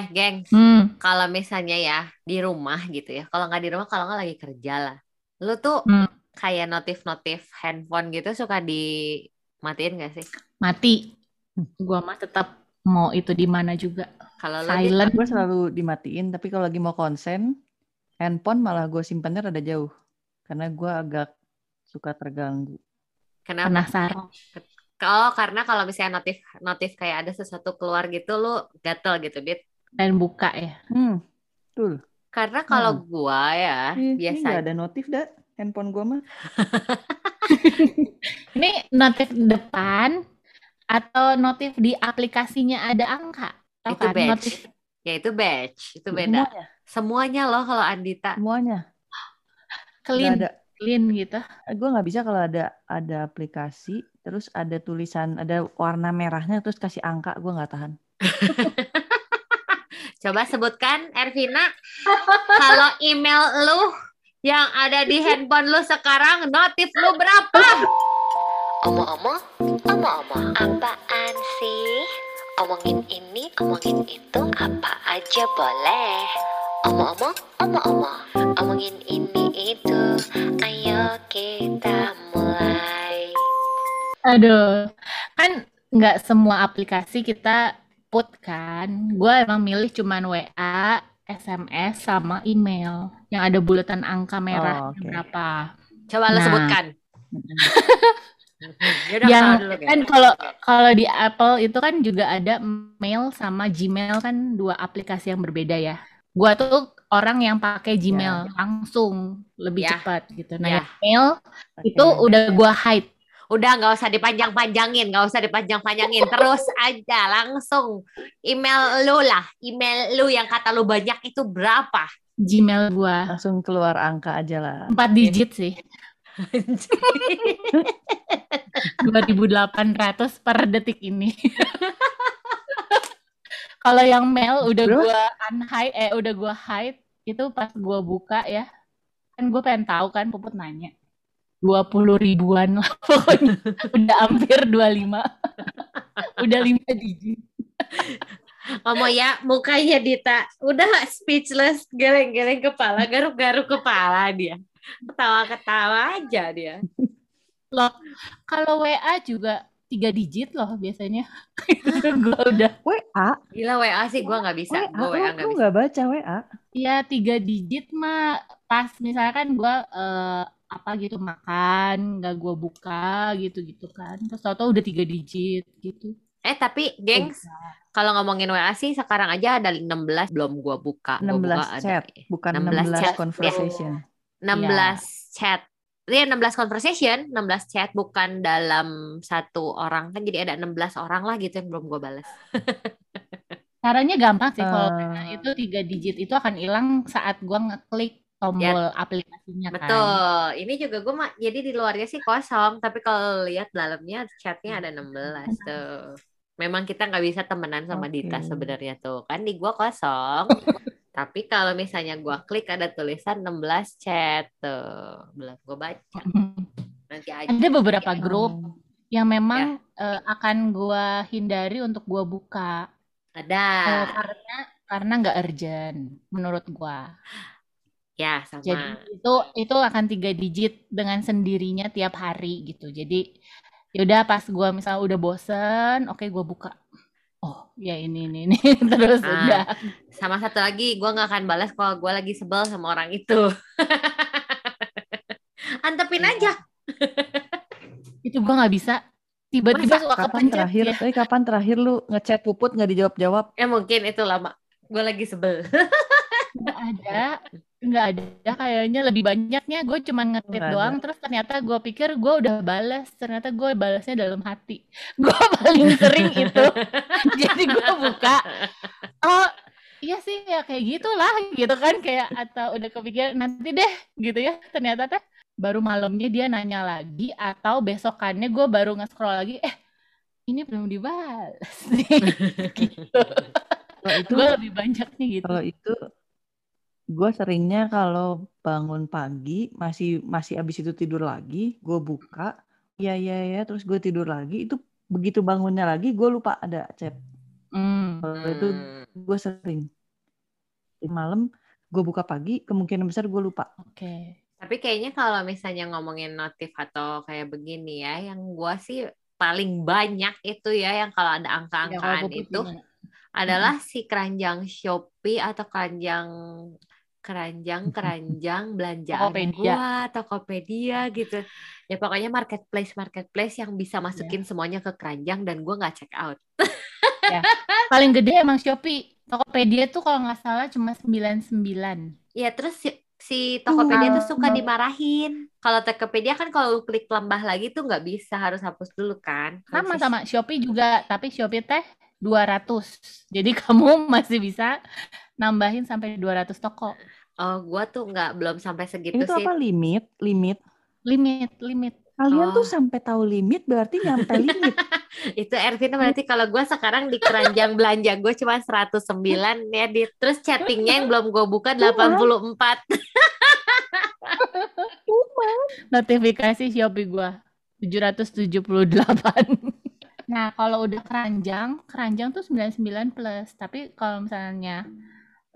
Eh, geng, Hmm. kalau misalnya ya di rumah gitu ya, kalau nggak di rumah, kalau nggak lagi kerja lah, lu tuh Hmm. kayak notif-notif handphone gitu suka dimatiin gak sih? Mati. Gua mah tetap mau itu di mana juga. Kalau Silent. Gue selalu dimatiin, tapi kalau lagi mau konsen, handphone malah gue simpannya rada jauh. Karena gue agak suka terganggu. kenapa? Penasaran. Kalau karena kalau misalnya notif notif kayak ada sesuatu keluar gitu, lu gatel gitu, Dit. Dan buka ya. Hmm, betul. Karena kalau gua ya Ini biasa nggak ada notif dah handphone gue mah. Ini notif depan atau notif di aplikasinya ada angka? Tahu itu kan? batch. Notif Ya itu batch, itu beda. Semuanya, Semuanya loh kalau Andita. semuanya. clean, ada. clean gitu. Gue nggak bisa kalau ada ada aplikasi, terus ada tulisan, ada warna merahnya, terus kasih angka, gue nggak tahan. Coba sebutkan Ervina kalau email lu yang ada di handphone lu sekarang notif lu berapa? Omong-omong, omong-omong, apaan sih? Omongin ini, omongin itu, apa aja boleh. Omong-omong, omong-omong, omongin ini itu, ayo kita mulai. Aduh, kan nggak semua aplikasi kita put kan. Gue emang milih cuman WA, SMS, sama email. Yang ada bulatan angka merah Oh, oke. berapa. Coba Nah. sebutkan. Yaudah, Yang dulu, kan kalau kalau di Apple itu kan juga ada mail sama Gmail kan dua aplikasi yang berbeda ya. Gua tuh orang yang pakai Gmail langsung lebih Ya. cepat gitu. Nah, Ya. yang mail Oke. itu udah gua hide. Udah nggak usah dipanjang-panjangin, nggak usah dipanjang-panjangin, terus aja langsung email lu lah, email lu yang kata lu banyak itu berapa? Gmail gua Langsung keluar angka aja lah. empat digit sih. 2800 per detik ini. Kalau yang mail udah Bro. gua unhide eh udah gua hide itu pas gua buka ya. Kan gue pengen tahu kan Puput nanya. 20 ribuan lah pokoknya. udah hampir 25. udah 5 digit. Ngomong ya, mukanya Dita udah speechless, geleng-geleng kepala, garuk-garuk kepala dia. Ketawa-ketawa aja dia. Loh, kalau WA juga 3 digit loh biasanya. Gua udah WA, Gila WA sih gue nggak bisa, WA, gue WA nggak bisa. nggak baca WA. Ya tiga digit mah pas misalkan gua eh, apa gitu makan nggak gua buka gitu gitu kan terus tau-tau udah tiga digit gitu Eh tapi gengs, kalau ngomongin WA sih sekarang aja ada 16 belum gua buka. Gua 16 buka ada chat, bukan 16 16, chat, ya. conversation. 16 chat. Iya 16 conversation, 16 chat bukan dalam satu orang kan jadi ada 16 orang lah gitu yang belum gua balas. caranya gampang sih kalau Eh. Itu tiga digit itu akan hilang saat gua ngeklik tombol aplikasinya kan Betul. Ini juga gua mah jadi di luarnya sih kosong, tapi kalau lihat dalamnya chatnya ada 16 tuh. Memang kita nggak bisa temenan sama Dita Oke. sebenarnya tuh. Kan di gua kosong. Tapi kalau misalnya gua klik ada tulisan 16 chat tuh. Belum gua baca. Nanti aja. ada beberapa Oh. grup yang memang eh, akan gua hindari untuk gua buka Ada. Eh, karena karena nggak urgent menurut gua Ya, sama. Jadi itu itu akan tiga digit dengan sendirinya tiap hari gitu. Jadi yaudah pas gua misal udah bosen, oke gua buka. Oh ya ini ini ini terus Ah. udah. Sama satu lagi, gua nggak akan balas kalau gua lagi sebel sama orang itu. Antepin aja. Itu gua nggak bisa. Tiba-tiba suka Kapan kepencet terakhir, ya. eh kapan terakhir lu ngechat puput nggak dijawab-jawab? Ya mungkin itu lama. Gua lagi sebel. Nggak ada, nggak ada. Kayaknya lebih banyaknya gue cuman ada. doang. Terus ternyata gue pikir gue udah balas. Ternyata gue balasnya dalam hati. Gue paling sering itu. Jadi gue buka. Oh iya sih ya kayak gitulah gitu kan kayak atau udah kepikiran nanti deh gitu ya ternyata teh baru malamnya dia nanya lagi atau besokannya gue baru nge-scroll lagi eh ini belum dibalas gitu Kalau itu, gue lebih banyaknya gitu kalau itu, gue seringnya kalau bangun pagi masih masih abis itu tidur lagi, gue buka, ya ya ya, terus gue tidur lagi. Itu begitu bangunnya lagi, gue lupa ada chat. Hmm. Kalau itu gue sering. Malam gue buka pagi, kemungkinan besar gue lupa. Oke. Tapi kayaknya kalau misalnya ngomongin notif atau kayak begini ya, yang gua sih paling banyak itu ya yang kalau ada Ya, kalau angka-angkaan Puput itu gimana? adalah si keranjang Shopee atau keranjang keranjang keranjang belanjaan Tokopedia. gua Tokopedia gitu ya pokoknya marketplace marketplace yang bisa Iya. masukin semuanya ke keranjang dan gua nggak check out Paling gede emang Shopee. Tokopedia tuh kalau nggak salah cuma 99. ya terus si, si Tokopedia tuh suka Tuh. dimarahin kalau Tokopedia kan kalau klik tambah lagi tuh nggak bisa harus hapus dulu kan Kalau Sama si- sama Shopee juga, tapi Shopee teh 200. Jadi kamu masih bisa nambahin sampai 200 toko. oh gua tuh nggak belum sampai segitu Ini tuh sih apa limit? Limit. Limit, limit. Kalian tuh Oh. sampai tahu limit berarti nyampe limit. Itu Ervina berarti kalau gue sekarang di keranjang belanja gue cuma 109 ya di terus chattingnya yang belum gue buka 84 Notifikasi Shopee gua 778. Nah, kalau udah keranjang, keranjang tuh 99 plus. Tapi kalau misalnya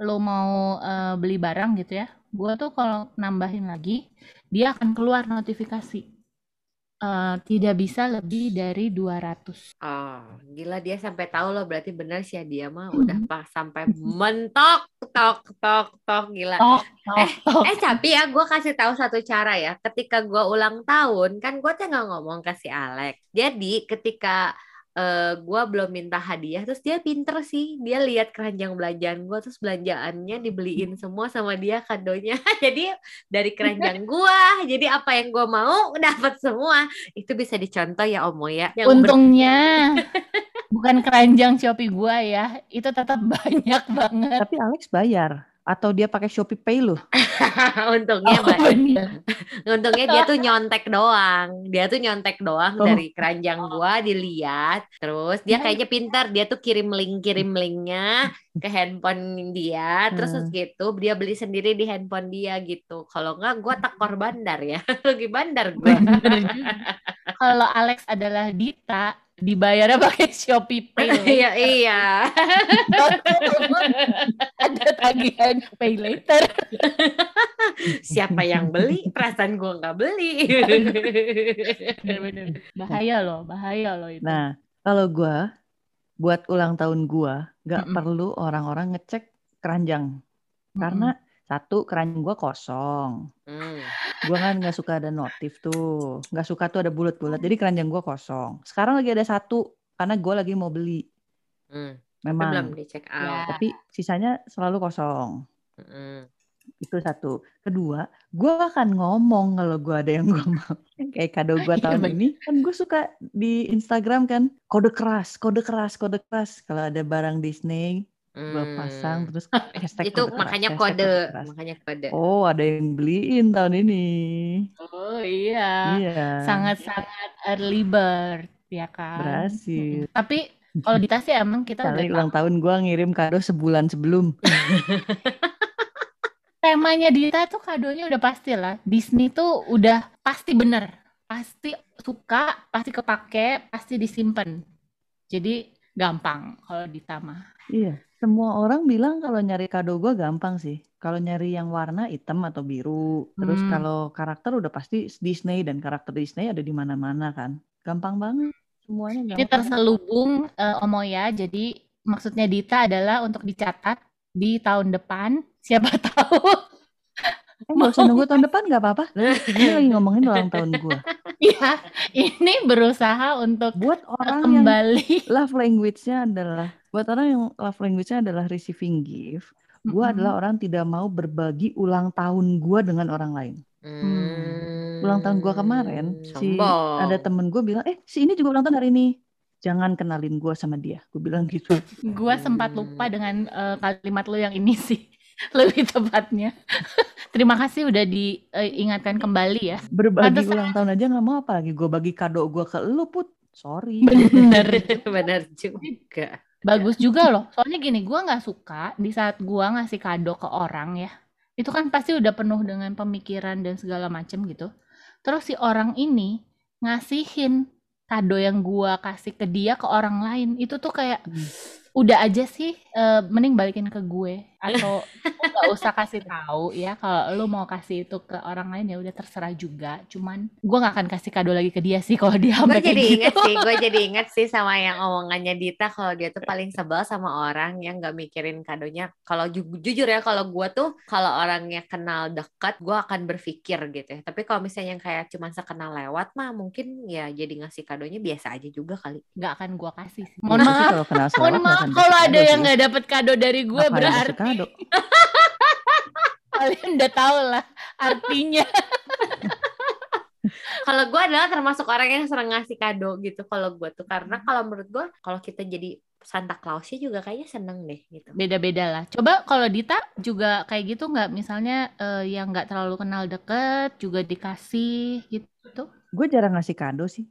lo mau eh, beli barang gitu ya, gua tuh kalau nambahin lagi, dia akan keluar notifikasi. Eh, tidak bisa lebih dari 200. Oh gila dia sampai tahu loh berarti benar sih ya dia mah udah pas sampai mentok tok tok tok gila Tok, tok, tok. Eh tapi ya gue kasih tahu satu cara ya. Ketika gue ulang tahun kan gue tinggal ngomong ke si Alex. Jadi ketika eh gue belum minta hadiah, terus dia pinter sih. Dia lihat keranjang belanjaan gue, terus belanjaannya dibeliin semua sama dia kadonya. jadi dari keranjang gue, jadi apa yang gue mau dapat semua. Itu bisa dicontoh ya Omo ya. Yang ber- Untungnya bukan keranjang Shopee gua ya, itu tetap banyak banget. Tapi Alex bayar. Atau dia pakai Shopee Pay loh. untungnya Oh, bener. Untungnya dia tuh nyontek doang. Dia tuh nyontek doang Oh. dari keranjang gua dilihat. Terus dia kayaknya pintar, dia tuh kirim link kirim linknya ke handphone dia. Terus Hmm. gitu dia beli sendiri di handphone dia gitu. Kalau enggak gua tekor bandar ya. Lagi bandar juga. Kalau Alex adalah Dita, dibayarnya pakai Shopee Pay. Iya iya. Ada tagihan pay later. Siapa yang beli? Perasaan gua nggak beli. Bener-bener. Bahaya loh, bahaya loh itu. Nah, kalau gua buat ulang tahun gua nggak Mm-mm. perlu orang-orang ngecek keranjang. Karena satu keranjang gua kosong. Hmm. Gua kan nggak suka ada notif tuh. Nggak suka tuh ada bulat-bulat. Jadi keranjang gua kosong. Sekarang lagi ada satu karena gua lagi mau beli. Hmm. Tapi belum Memang. dicek Ya. out. Tapi sisanya selalu kosong. Hmm. Itu satu. Kedua, gua akan ngomong kalau gua ada yang gua mau. Kayak kado gua Iya, tahun ini, kan gue suka di Instagram kan kode keras, kode keras, kode keras. Kalau ada barang Disney, gua pasang Hmm. terus hashtag itu kode keras, makanya hashtag kode, keras. makanya kode. Oh, ada yang beliin tahun ini. Oh iya. Iya. Sangat-sangat early bird, ya kan? berhasil. Tapi kalau Dita sih emang kita Kali udah ulang tahun gua ngirim kado sebulan sebelum. Temanya Dita tuh kadonya udah pasti lah. Disney tuh udah pasti bener. Pasti suka, pasti kepake, pasti disimpan. Jadi gampang kalau Dita mah. Iya. Semua orang bilang kalau nyari kado gua gampang sih. Kalau nyari yang warna hitam atau biru, terus Hmm. kalau karakter udah pasti Disney dan karakter Disney ada di mana-mana kan. Gampang banget. Semuanya Ini gampang. terselubung eh, Omoya, jadi maksudnya Dita adalah untuk dicatat di tahun depan. Siapa tahu Eh, nggak usah nunggu tahun depan nggak apa-apa. Ini lagi ngomongin ulang tahun gua. ya ini berusaha untuk Buat orang yang kembali. love language-nya adalah buat orang yang love language-nya adalah receiving gift. Gua Mm-mm. adalah orang tidak mau berbagi ulang tahun gua dengan orang lain. Hmm. Ulang tahun gua kemarin, si Sombong. ada temen gue bilang, eh si ini juga ulang tahun hari ini. Jangan kenalin gua sama dia. Gue bilang gitu. Gua sempat lupa dengan eh, kalimat lo yang ini sih. Lebih tepatnya. Terima kasih udah diingatkan kembali ya. Berbagi Pantesan. ulang tahun aja nggak mau apalagi gue bagi kado gua ke lu put. Sorry. Bener. Benar juga. Bagus juga loh. Soalnya gini, gua nggak suka di saat gua ngasih kado ke orang ya. Itu kan pasti udah penuh dengan pemikiran dan segala macem gitu. Terus si orang ini ngasihin kado yang gua kasih ke dia ke orang lain. Itu tuh kayak Hmm. Udah aja sih eh, mending balikin ke gue. Atau nggak usah kasih tahu ya kalau lu mau kasih itu ke orang lain ya udah terserah juga. Cuman gue nggak akan kasih kado lagi ke dia sih kalau dia gue jadi gitu. inget sih gue jadi inget sih sama yang omongannya Dita kalau dia tuh paling sebel sama orang yang gak mikirin kadonya. Kalau ju- jujur ya kalau gue tuh kalau orangnya kenal dekat gue akan berpikir gitu ya. Tapi kalau misalnya yang kayak cuma sekenal lewat mah mungkin ya jadi ngasih kadonya biasa aja juga kali. Nggak akan gue kasih sih. Mohon sih maaf kalau kenal mohon selewat nggak maaf kalau ada yang nggak dapet kado dari gue kasih berarti kado? kalian udah tahu lah artinya. Kalau gue adalah termasuk orang yang sering ngasih kado gitu kalau gue tuh. Karena kalau menurut gue kalau kita jadi Santa Clausnya juga kayaknya seneng deh gitu. Beda-beda lah. Coba kalau Dita juga kayak gitu nggak? Misalnya eh, yang nggak terlalu kenal deket juga dikasih gitu? Gue jarang ngasih kado sih.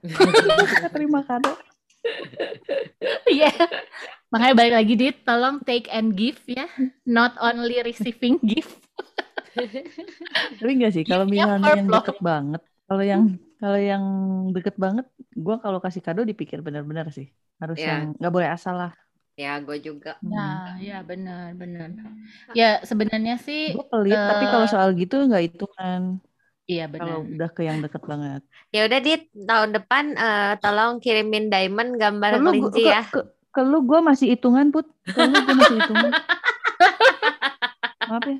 Gue suka terima kado. Iya. Makanya balik lagi Dit, tolong take and give ya, not only receiving gift. Tapi enggak sih, kalau misalnya yang deket banget, kalau yang kalau yang deket banget, gue kalau kasih kado dipikir benar-benar sih. Harus Ya. yang nggak boleh asal lah. ya gue juga Hmm. Nah, ya benar, benar. Ya sebenarnya sih, Gue pelit, tapi kalau eh, soal gitu nggak hitungan. Iya Kalau benar. udah ke yang deket banget. ya udah dit tahun depan eh, tolong kirimin diamond gambar Kalau kelinci ke, ya ke, ke lu gue masih hitungan put. Kalau gue masih hitungan. Maaf ya.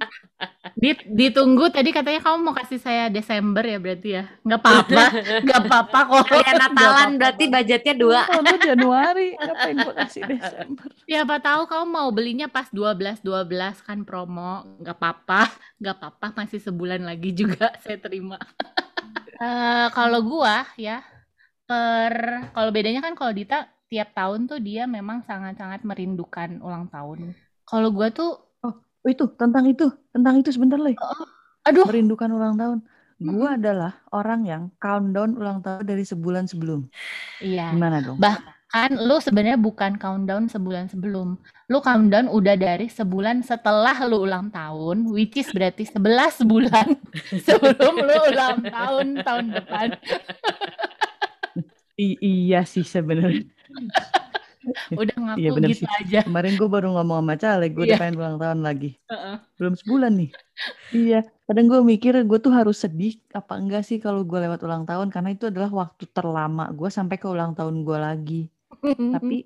Dit, ditunggu tadi katanya kamu mau kasih saya Desember ya berarti ya? Nggak apa-apa, nggak apa-apa kok. kayak Natalan berarti budgetnya dua Tahun lu Januari, ngapain gue kasih Desember? Siapa tahu kamu mau belinya pas 12 12 kan promo, nggak apa-apa, nggak apa-apa masih sebulan lagi juga saya terima. Eh kalau gua ya per kalau bedanya kan kalau Dita tiap tahun tuh dia memang sangat-sangat merindukan ulang tahun. Kalau gua tuh Oh itu tentang itu, tentang itu sebentar lagi. aduh Merindukan ulang tahun. Gue adalah orang yang countdown ulang tahun dari sebulan sebelum. iya. Gimana dong? Kan lu sebenarnya bukan countdown sebulan sebelum. Lu countdown udah dari sebulan setelah lu ulang tahun, which is berarti 11 bulan sebelum lu ulang tahun tahun depan. I- iya sih sebenarnya. Udah ngaku Iya, bener gitu sih. aja. Kemarin gue baru ngomong sama Caleg, gue Iya. udah pengen ulang tahun lagi. Heeh. Belum sebulan nih. iya, kadang gue mikir gue tuh harus sedih apa enggak sih kalau gue lewat ulang tahun karena itu adalah waktu terlama gue sampai ke ulang tahun gue lagi. Tapi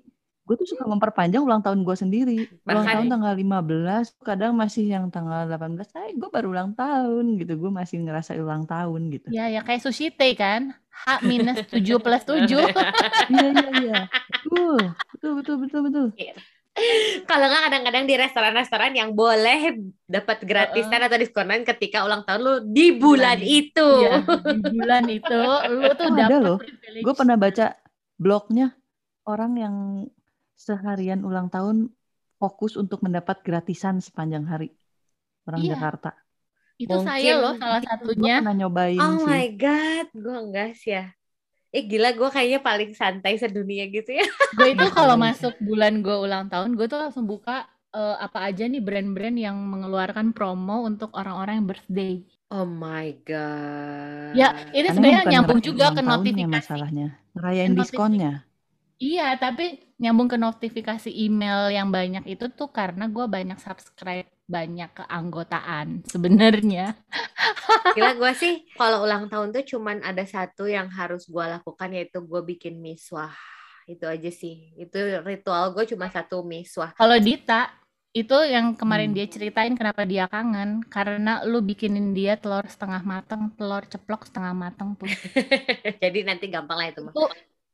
gue tuh suka memperpanjang ulang tahun gue sendiri. Ulang Bahkan- tahun tanggal 15, kadang masih yang tanggal 18, eh gue baru ulang tahun gitu. Gue masih ngerasa ulang tahun gitu. Ya, ya kayak sushi teh kan. H minus 7 plus 7. Iya, iya, iya. Betul, betul, betul, betul, betul. kalau nggak kadang-kadang di restoran-restoran yang boleh dapat gratisan atau diskonan ketika ulang tahun lu di bulan Bulan. itu Iya, di bulan itu lu tuh Oh, ada dapat. Gue pernah baca blognya orang yang seharian ulang tahun fokus untuk mendapat gratisan sepanjang hari. Orang Iya. Jakarta. Itu Mungkin- saya loh salah Gue satunya. pernah nyobain oh sih. my god gue enggak sih ya eh gila gue kayaknya paling santai sedunia gitu ya Gue itu kalau Iya. masuk bulan gue ulang tahun, gue tuh langsung buka eh, apa aja nih brand-brand yang mengeluarkan promo untuk orang-orang yang birthday. oh my god Ya, ini sebenarnya nyambung juga ke notifikasi. masalahnya. Ngerayain diskonnya. Iya, tapi nyambung ke notifikasi email yang banyak itu tuh karena gue banyak subscribe banyak keanggotaan sebenarnya. Gila gue sih kalau ulang tahun tuh cuman ada satu yang harus gue lakukan yaitu gue bikin miswah. Itu aja sih. Itu ritual gue cuma satu miswah. Kalau Dita itu yang kemarin Hmm. dia ceritain kenapa dia kangen karena lu bikinin dia telur setengah mateng, telur ceplok setengah mateng tuh. Jadi nanti gampang lah itu mah. Itu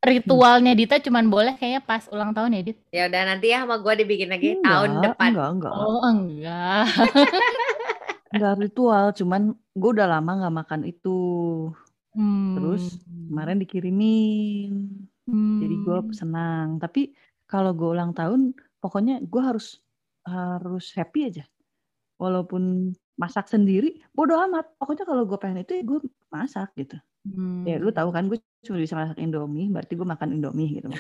ritualnya Dita cuman boleh kayaknya pas ulang tahun ya, Dit. Ya udah nanti ya sama gue dibikin lagi Enggak, tahun depan. Enggak, enggak. Oh, enggak. Enggak ritual, cuman gue udah lama nggak makan itu. Hmm. Terus kemarin dikirimin. Jadi gue Hmm. senang. Tapi kalau gue ulang tahun, pokoknya gue harus harus happy aja. Walaupun masak sendiri, bodo amat. Pokoknya kalau gue pengen itu ya gue masak gitu. Hmm. Ya lu tahu kan gue cuma bisa masak Indomie, berarti gue makan Indomie gitu.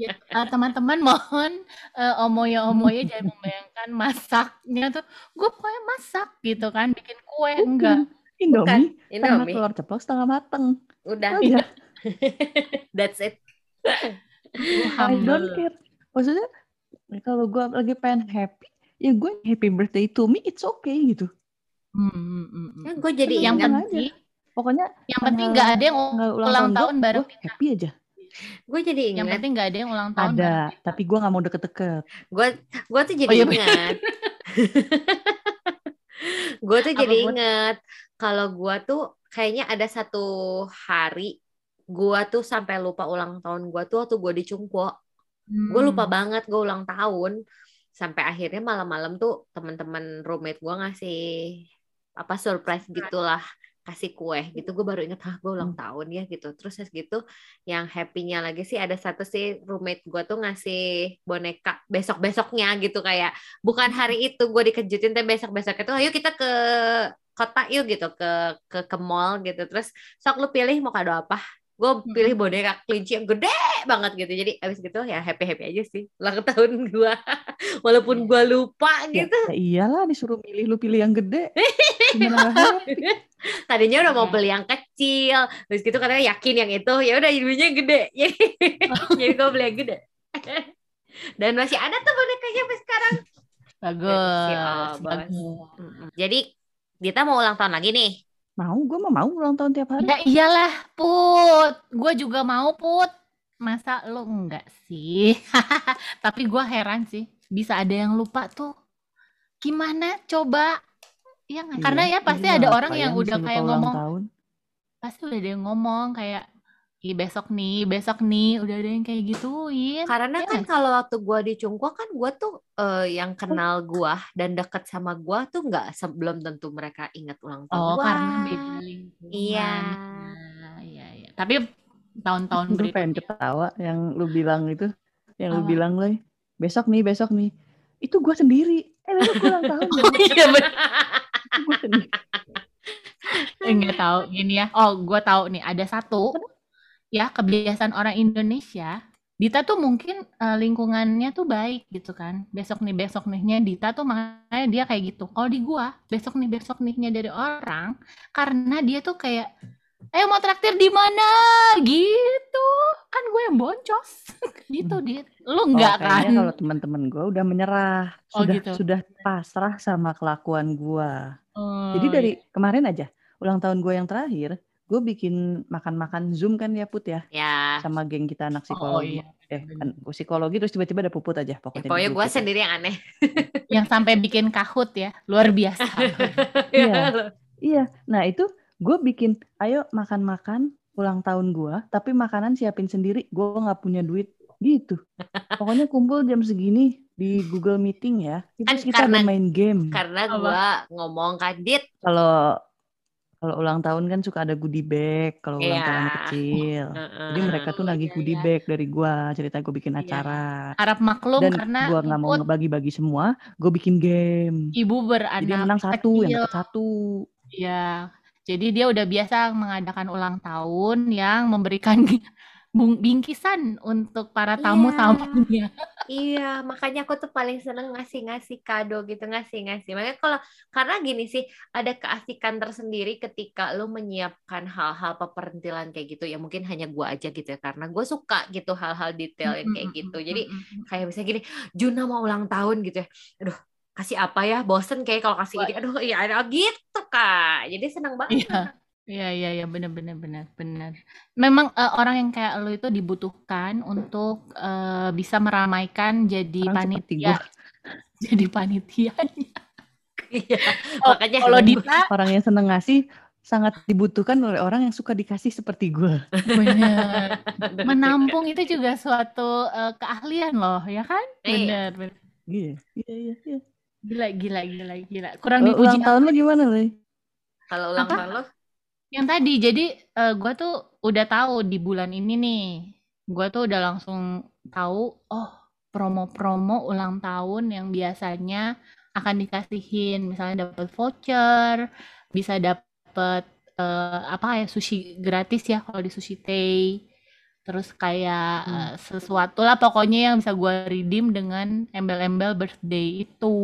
Ya, eh, teman-teman mohon eh, omoya-omoya jangan membayangkan masaknya tuh gue pokoknya masak gitu kan bikin kue enggak Indomie, setengah Indomie. telur ceplok setengah mateng. Udah. Udah. That's it. I don't care. Maksudnya kalau gue lagi pengen happy, ya gue happy birthday to me, it's okay gitu. Hmm, hmm, hmm, hmm. Ya, gue jadi Yang Seneng aja. penting, Pokoknya yang penting nggak ada yang ulang, ulang tahun, tahun bareng gue happy aja. gue jadi Yang ingat penting nggak ada yang ulang tahun Ada, bareng kita. tapi gue nggak mau deket-deket. gue gue tuh jadi Oh, iya, ingat gue tuh Apa, jadi ingat kalau gue tuh kayaknya ada satu hari gue tuh sampai lupa ulang tahun gue tuh waktu gue di Cungkwo gue lupa Hmm. banget gue ulang tahun sampai akhirnya malam-malam tuh teman-teman roommate gue ngasih apa surprise gitulah kasih kue gitu gue baru inget ah gue ulang tahun ya gitu. Terus gitu yang happy-nya lagi sih ada satu sih roommate gue tuh ngasih boneka besok besoknya gitu kayak bukan hari itu gue dikejutin tapi besok besok itu ayo kita ke kota yuk gitu ke ke ke mall gitu. Terus sok lu pilih mau kado apa? Gue pilih boneka kelinci yang gede banget gitu jadi abis gitu ya happy happy aja sih ulang tahun gue walaupun gue lupa Ya, gitu ya iyalah disuruh milih, lu pilih yang gede. Tadinya udah mau Iya. beli yang kecil terus gitu katanya yakin yang itu ya udah jadinya gede jadi jadi gue beli yang gede dan masih ada tuh bonekanya sampai sekarang Bagus, Si Abas. bagus. Jadi Dita mau ulang tahun lagi nih Mau, gue mah mau ulang tahun tiap hari. Ya iyalah, Put. Gue juga mau, Put. Masa lo enggak sih? Tapi gue heran sih. Bisa ada yang lupa tuh. Gimana coba? Iya nggak? Karena ya pasti iya, ada orang yang udah kayak ngomong. tahun? Pasti udah ada yang ngomong kayak. Ih besok nih, besok nih. Udah ada yang kayak gituin. karena Ya kan kalau waktu gue di Cungkwa kan gue tuh eh, yang kenal gue dan deket sama gue tuh nggak sebelum tentu mereka ingat ulang tahun Oh, gua. karena beda lingkungan. Iya. Nah, Iya, iya. Tapi tahun-tahun Gue pengen ketawa yang lu bilang itu. Yang lu bilang loh, besok nih, besok nih. Itu gue sendiri. Eh, besok gue ulang tahun. Oh iya gue sendiri. Enggak tahu gini ya. Oh, gue tahu nih ada satu ya kebiasaan orang Indonesia. Dita tuh mungkin eh, lingkungannya tuh baik gitu kan. Besok nih besok nihnya Dita tuh makanya dia kayak gitu. Kalau di gua besok nih besok nihnya dari orang karena dia tuh kayak eh mau traktir di mana gitu. Kan gue yang boncos gitu dia. Lu enggak oh, kan? kalau teman-teman gue udah menyerah. Oh, Sudah gitu. sudah pasrah sama kelakuan gue. Oh, Jadi dari kemarin aja, ulang tahun gue yang terakhir, gue bikin makan-makan Zoom kan ya Put ya, ya sama geng kita anak Oh psikologi. iya. Eh, kan psikologi terus tiba-tiba ada Puput aja Ya, pokoknya. di pokoknya gue sendiri yang aneh Yang sampai bikin kahut ya. Luar biasa. Iya. Iya, nah itu gue bikin, ayo makan-makan ulang tahun gue, tapi makanan siapin sendiri, gue nggak punya duit gitu. Pokoknya kumpul jam segini di Google Meeting ya, Kan terus kita ada karena- main game. karena gue ngomong kadit Kalau kalau ulang tahun kan suka ada goodie bag kalau ulang Iya. tahun kecil. Jadi mereka tuh nagih iya, goodie iya. bag dari gua, cerita gue bikin Iya. acara. Harap maklum Dan karena gua nggak mau ngebagi-bagi semua, gue bikin game. ibu Jadi yang menang beranak satu, yang dapat satu. Ya, jadi dia udah biasa mengadakan ulang tahun yang memberikan bingkisan untuk para Iya. tamu-tamunya. Iya, makanya aku tuh paling seneng ngasih-ngasih kado gitu, ngasih-ngasih. Makanya kalau karena gini sih, ada keasikan tersendiri ketika lu menyiapkan hal-hal peperintilan kayak gitu. Ya mungkin hanya gua aja gitu ya, karena gue suka gitu hal-hal detail yang kayak gitu. Jadi kayak misalnya gini, Juna mau ulang tahun gitu ya. Aduh, kasih apa ya? Bosen kayak kalau kasih ini. Aduh, iya ada gitu, Kak. Jadi seneng banget. Iya. Iya, iya, iya, benar, benar, benar, benar. Memang eh, orang yang kayak lo itu dibutuhkan untuk eh, bisa meramaikan jadi Orang seperti panitia, jadi panitia. Iya. Oh, Makanya kalau Dita, Orang yang seneng ngasih sangat dibutuhkan oleh orang yang suka dikasih seperti gue. benar. Menampung itu juga suatu eh, keahlian loh, ya kan? Iya. Benar, benar. Iya, iya, iya. Gila, gila, gila, gila. Kurang Kalau dipuji ulang tahun lu gimana, Le? Kalau ulang tahun lo, Yang tadi, jadi eh, gua tuh udah tahu di bulan ini nih, gua tuh udah langsung tahu, oh promo-promo ulang tahun yang biasanya akan dikasihin, misalnya dapat voucher, bisa dapat eh, apa ya sushi gratis ya kalau di Sushi Tei, terus kayak Hmm. eh, sesuatu lah pokoknya yang bisa gua redeem dengan embel-embel birthday itu,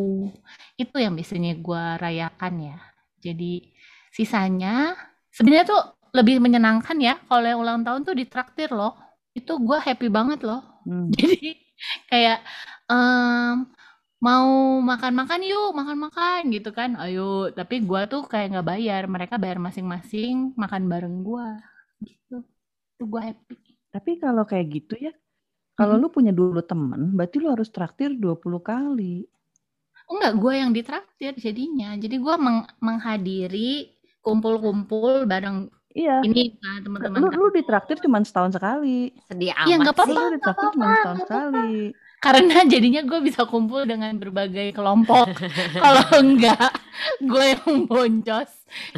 itu yang biasanya gua rayakan ya. Jadi sisanya sebenarnya tuh lebih menyenangkan ya kalau yang ulang tahun tuh ditraktir loh itu gue happy banget loh. Hmm. Jadi kayak em, mau makan-makan yuk, makan-makan gitu kan. Ayo, tapi gue tuh kayak nggak bayar. Mereka bayar masing-masing, makan bareng gue. Gitu. Itu gue happy. Tapi kalau kayak gitu ya, kalau Mhm. lu punya dulu temen, berarti lu harus traktir 20 kali. Enggak, gue yang ditraktir jadinya. Jadi gue meng- menghadiri kumpul-kumpul bareng Iya. ini kan teman-teman Lu, lu ditraktir cuma setahun sekali. Sedih Ya nggak amat sih. apa-apa, Lu ditraktir cuma setahun sekali. Karena jadinya gue bisa kumpul dengan berbagai kelompok. Kalau enggak, gue yang boncos.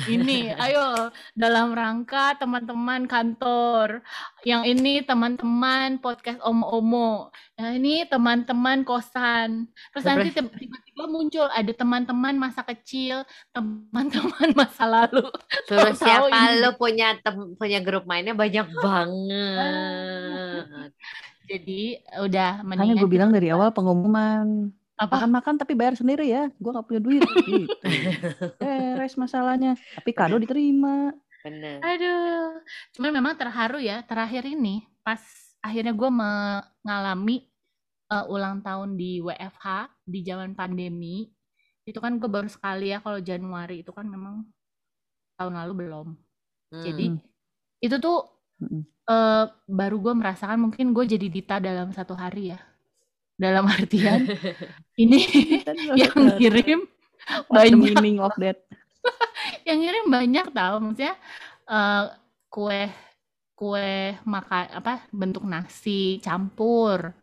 Ini, ayo dalam rangka teman-teman kantor. Yang ini teman-teman podcast omo-omo. Yang ini teman-teman kosan. Terus nanti tiba-tiba muncul ada teman-teman masa kecil, teman-teman masa lalu. Tahu-tahu siapa ini. lu punya tem- punya grup mainnya banyak banget. Jadi udah Makanya mendingan gue bilang dari awal pengumuman. apa? Makan-makan tapi bayar sendiri ya. Gue gak punya duit. gitu. Beres masalahnya. Tapi kado diterima. Bener. Aduh, cuman memang terharu ya terakhir ini pas akhirnya gue mengalami eh, ulang tahun di WFH di zaman pandemi itu kan gue baru sekali ya kalau Januari itu kan memang tahun lalu belum. Jadi Hmm. itu tuh Eh, baru gue merasakan mungkin gue jadi Dita dalam satu hari ya. Dalam artian ini yang ngirim What's the banyak meaning of that? yang ngirim banyak tau maksudnya eh, kue kue makan apa bentuk nasi campur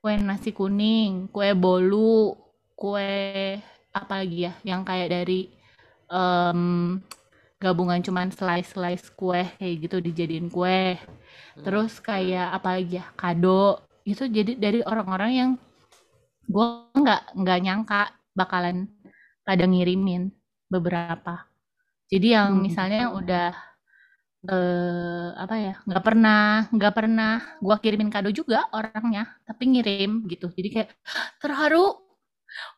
kue nasi kuning kue bolu kue apa lagi ya yang kayak dari em, gabungan cuman slice slice kue kayak gitu dijadiin kue. Terus kayak apa lagi ya kado. Itu jadi dari orang-orang yang gue nggak nggak nyangka bakalan pada ngirimin beberapa. Jadi yang Hmm. misalnya udah eh apa ya nggak pernah nggak pernah gua kirimin kado juga orangnya tapi ngirim gitu. Jadi kayak terharu.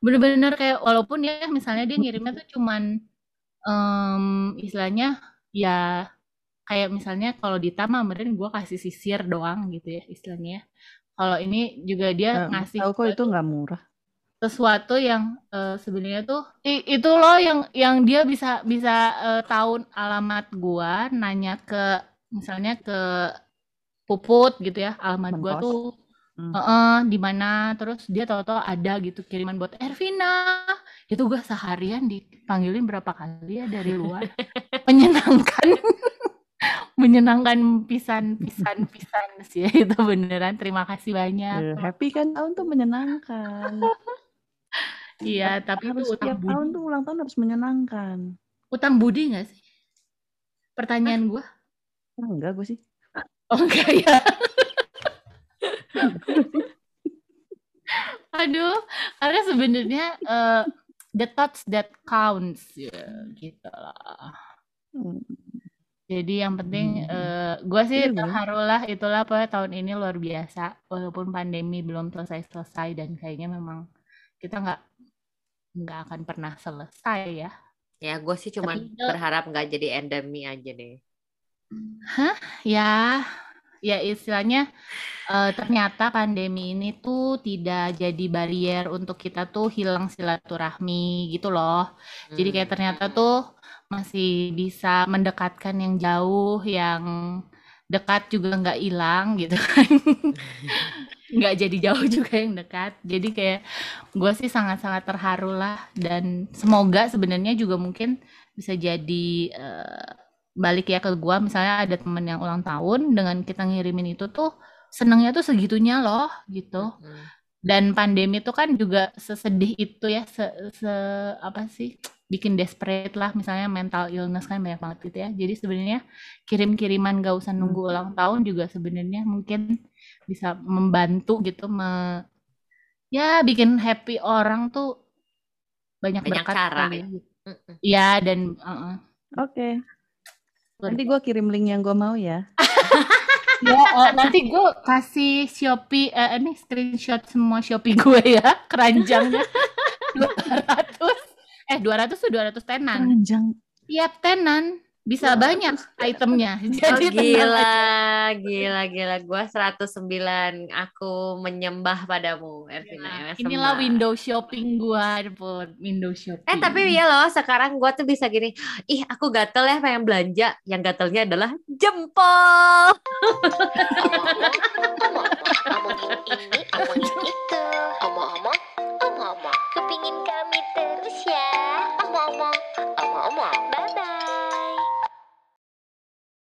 Bener-bener kayak walaupun ya misalnya dia ngirimnya tuh cuman em, istilahnya ya kayak misalnya kalau di Tama kemarin gua kasih sisir doang gitu ya istilahnya kalau ini juga dia Eh, ngasih tahu kok itu nggak murah. sesuatu yang eh, sebenarnya tuh itu loh yang yang dia bisa bisa eh, tahu alamat gua nanya ke misalnya ke Puput gitu ya alamat gua Menkos. tuh Hmm. eh, di mana terus dia tahu-tahu ada gitu kiriman buat Ervina itu gua seharian dipanggilin berapa kali ya dari luar? Menyenangkan. Menyenangkan pisan pisan pisan sih ya, itu beneran. Terima kasih banyak. Eh, happy kan? Tahun tuh menyenangkan. iya tapi harus utang tiap tahun budi tuh ulang tahun harus menyenangkan. utang budi nggak sih? Pertanyaan gua? Ah, enggak gue sih. oh enggak ya. Aduh karena sebenarnya eh, the thoughts that counts ya gitu lah Hmm. jadi yang penting Hmm. eh gue sih Iya, bener. terharu lah itulah apa tahun ini luar biasa walaupun pandemi belum selesai selesai dan kayaknya memang kita nggak nggak akan pernah selesai ya Ya gue sih cuman Tapi itu- berharap nggak jadi endemi aja deh. ya ya istilahnya eh, ternyata pandemi ini tuh tidak jadi barrier untuk kita tuh hilang silaturahmi gitu loh. Jadi kayak Hmm. ternyata tuh masih bisa mendekatkan yang jauh yang dekat juga nggak hilang gitu kan. Nggak jadi jauh juga yang dekat. Jadi kayak gue sih sangat-sangat terharu lah. Dan semoga sebenarnya juga mungkin bisa jadi eh, balik ya ke gue misalnya ada temen yang ulang tahun dengan kita ngirimin itu tuh senangnya tuh segitunya loh gitu Hmm. dan pandemi itu kan juga sesedih itu ya se, se- apa sih bikin desperate lah misalnya mental illness kan banyak banget gitu ya jadi sebenarnya kirim-kiriman gak usah nunggu ulang tahun juga sebenarnya mungkin bisa membantu gitu me, ya bikin happy orang tuh banyak, Banyak berkat cara. ya. Ya dan uh-uh. Oke. Luar Nanti gue kirim link yang gue mau ya. Ya, eh, nanti gue kasih Shopee, eh, ini screenshot semua Shopee gue ya, keranjangnya 200. Eh, 200 tuh 200 tenan. Panjang. Iya, tenan bisa iya. banyak itemnya. Jadi oh, gila, gila, gila. Gua 109 aku menyembah padamu, Ervina. Iya. Ya, inilah window shopping gua, buat window shopping. Eh, tapi ya loh, sekarang gua tuh bisa gini, ih aku gatel ya pengen belanja. Yang gatelnya adalah jempol. omong ini, omong itu, omong-omong, omong-omong, kepingin kami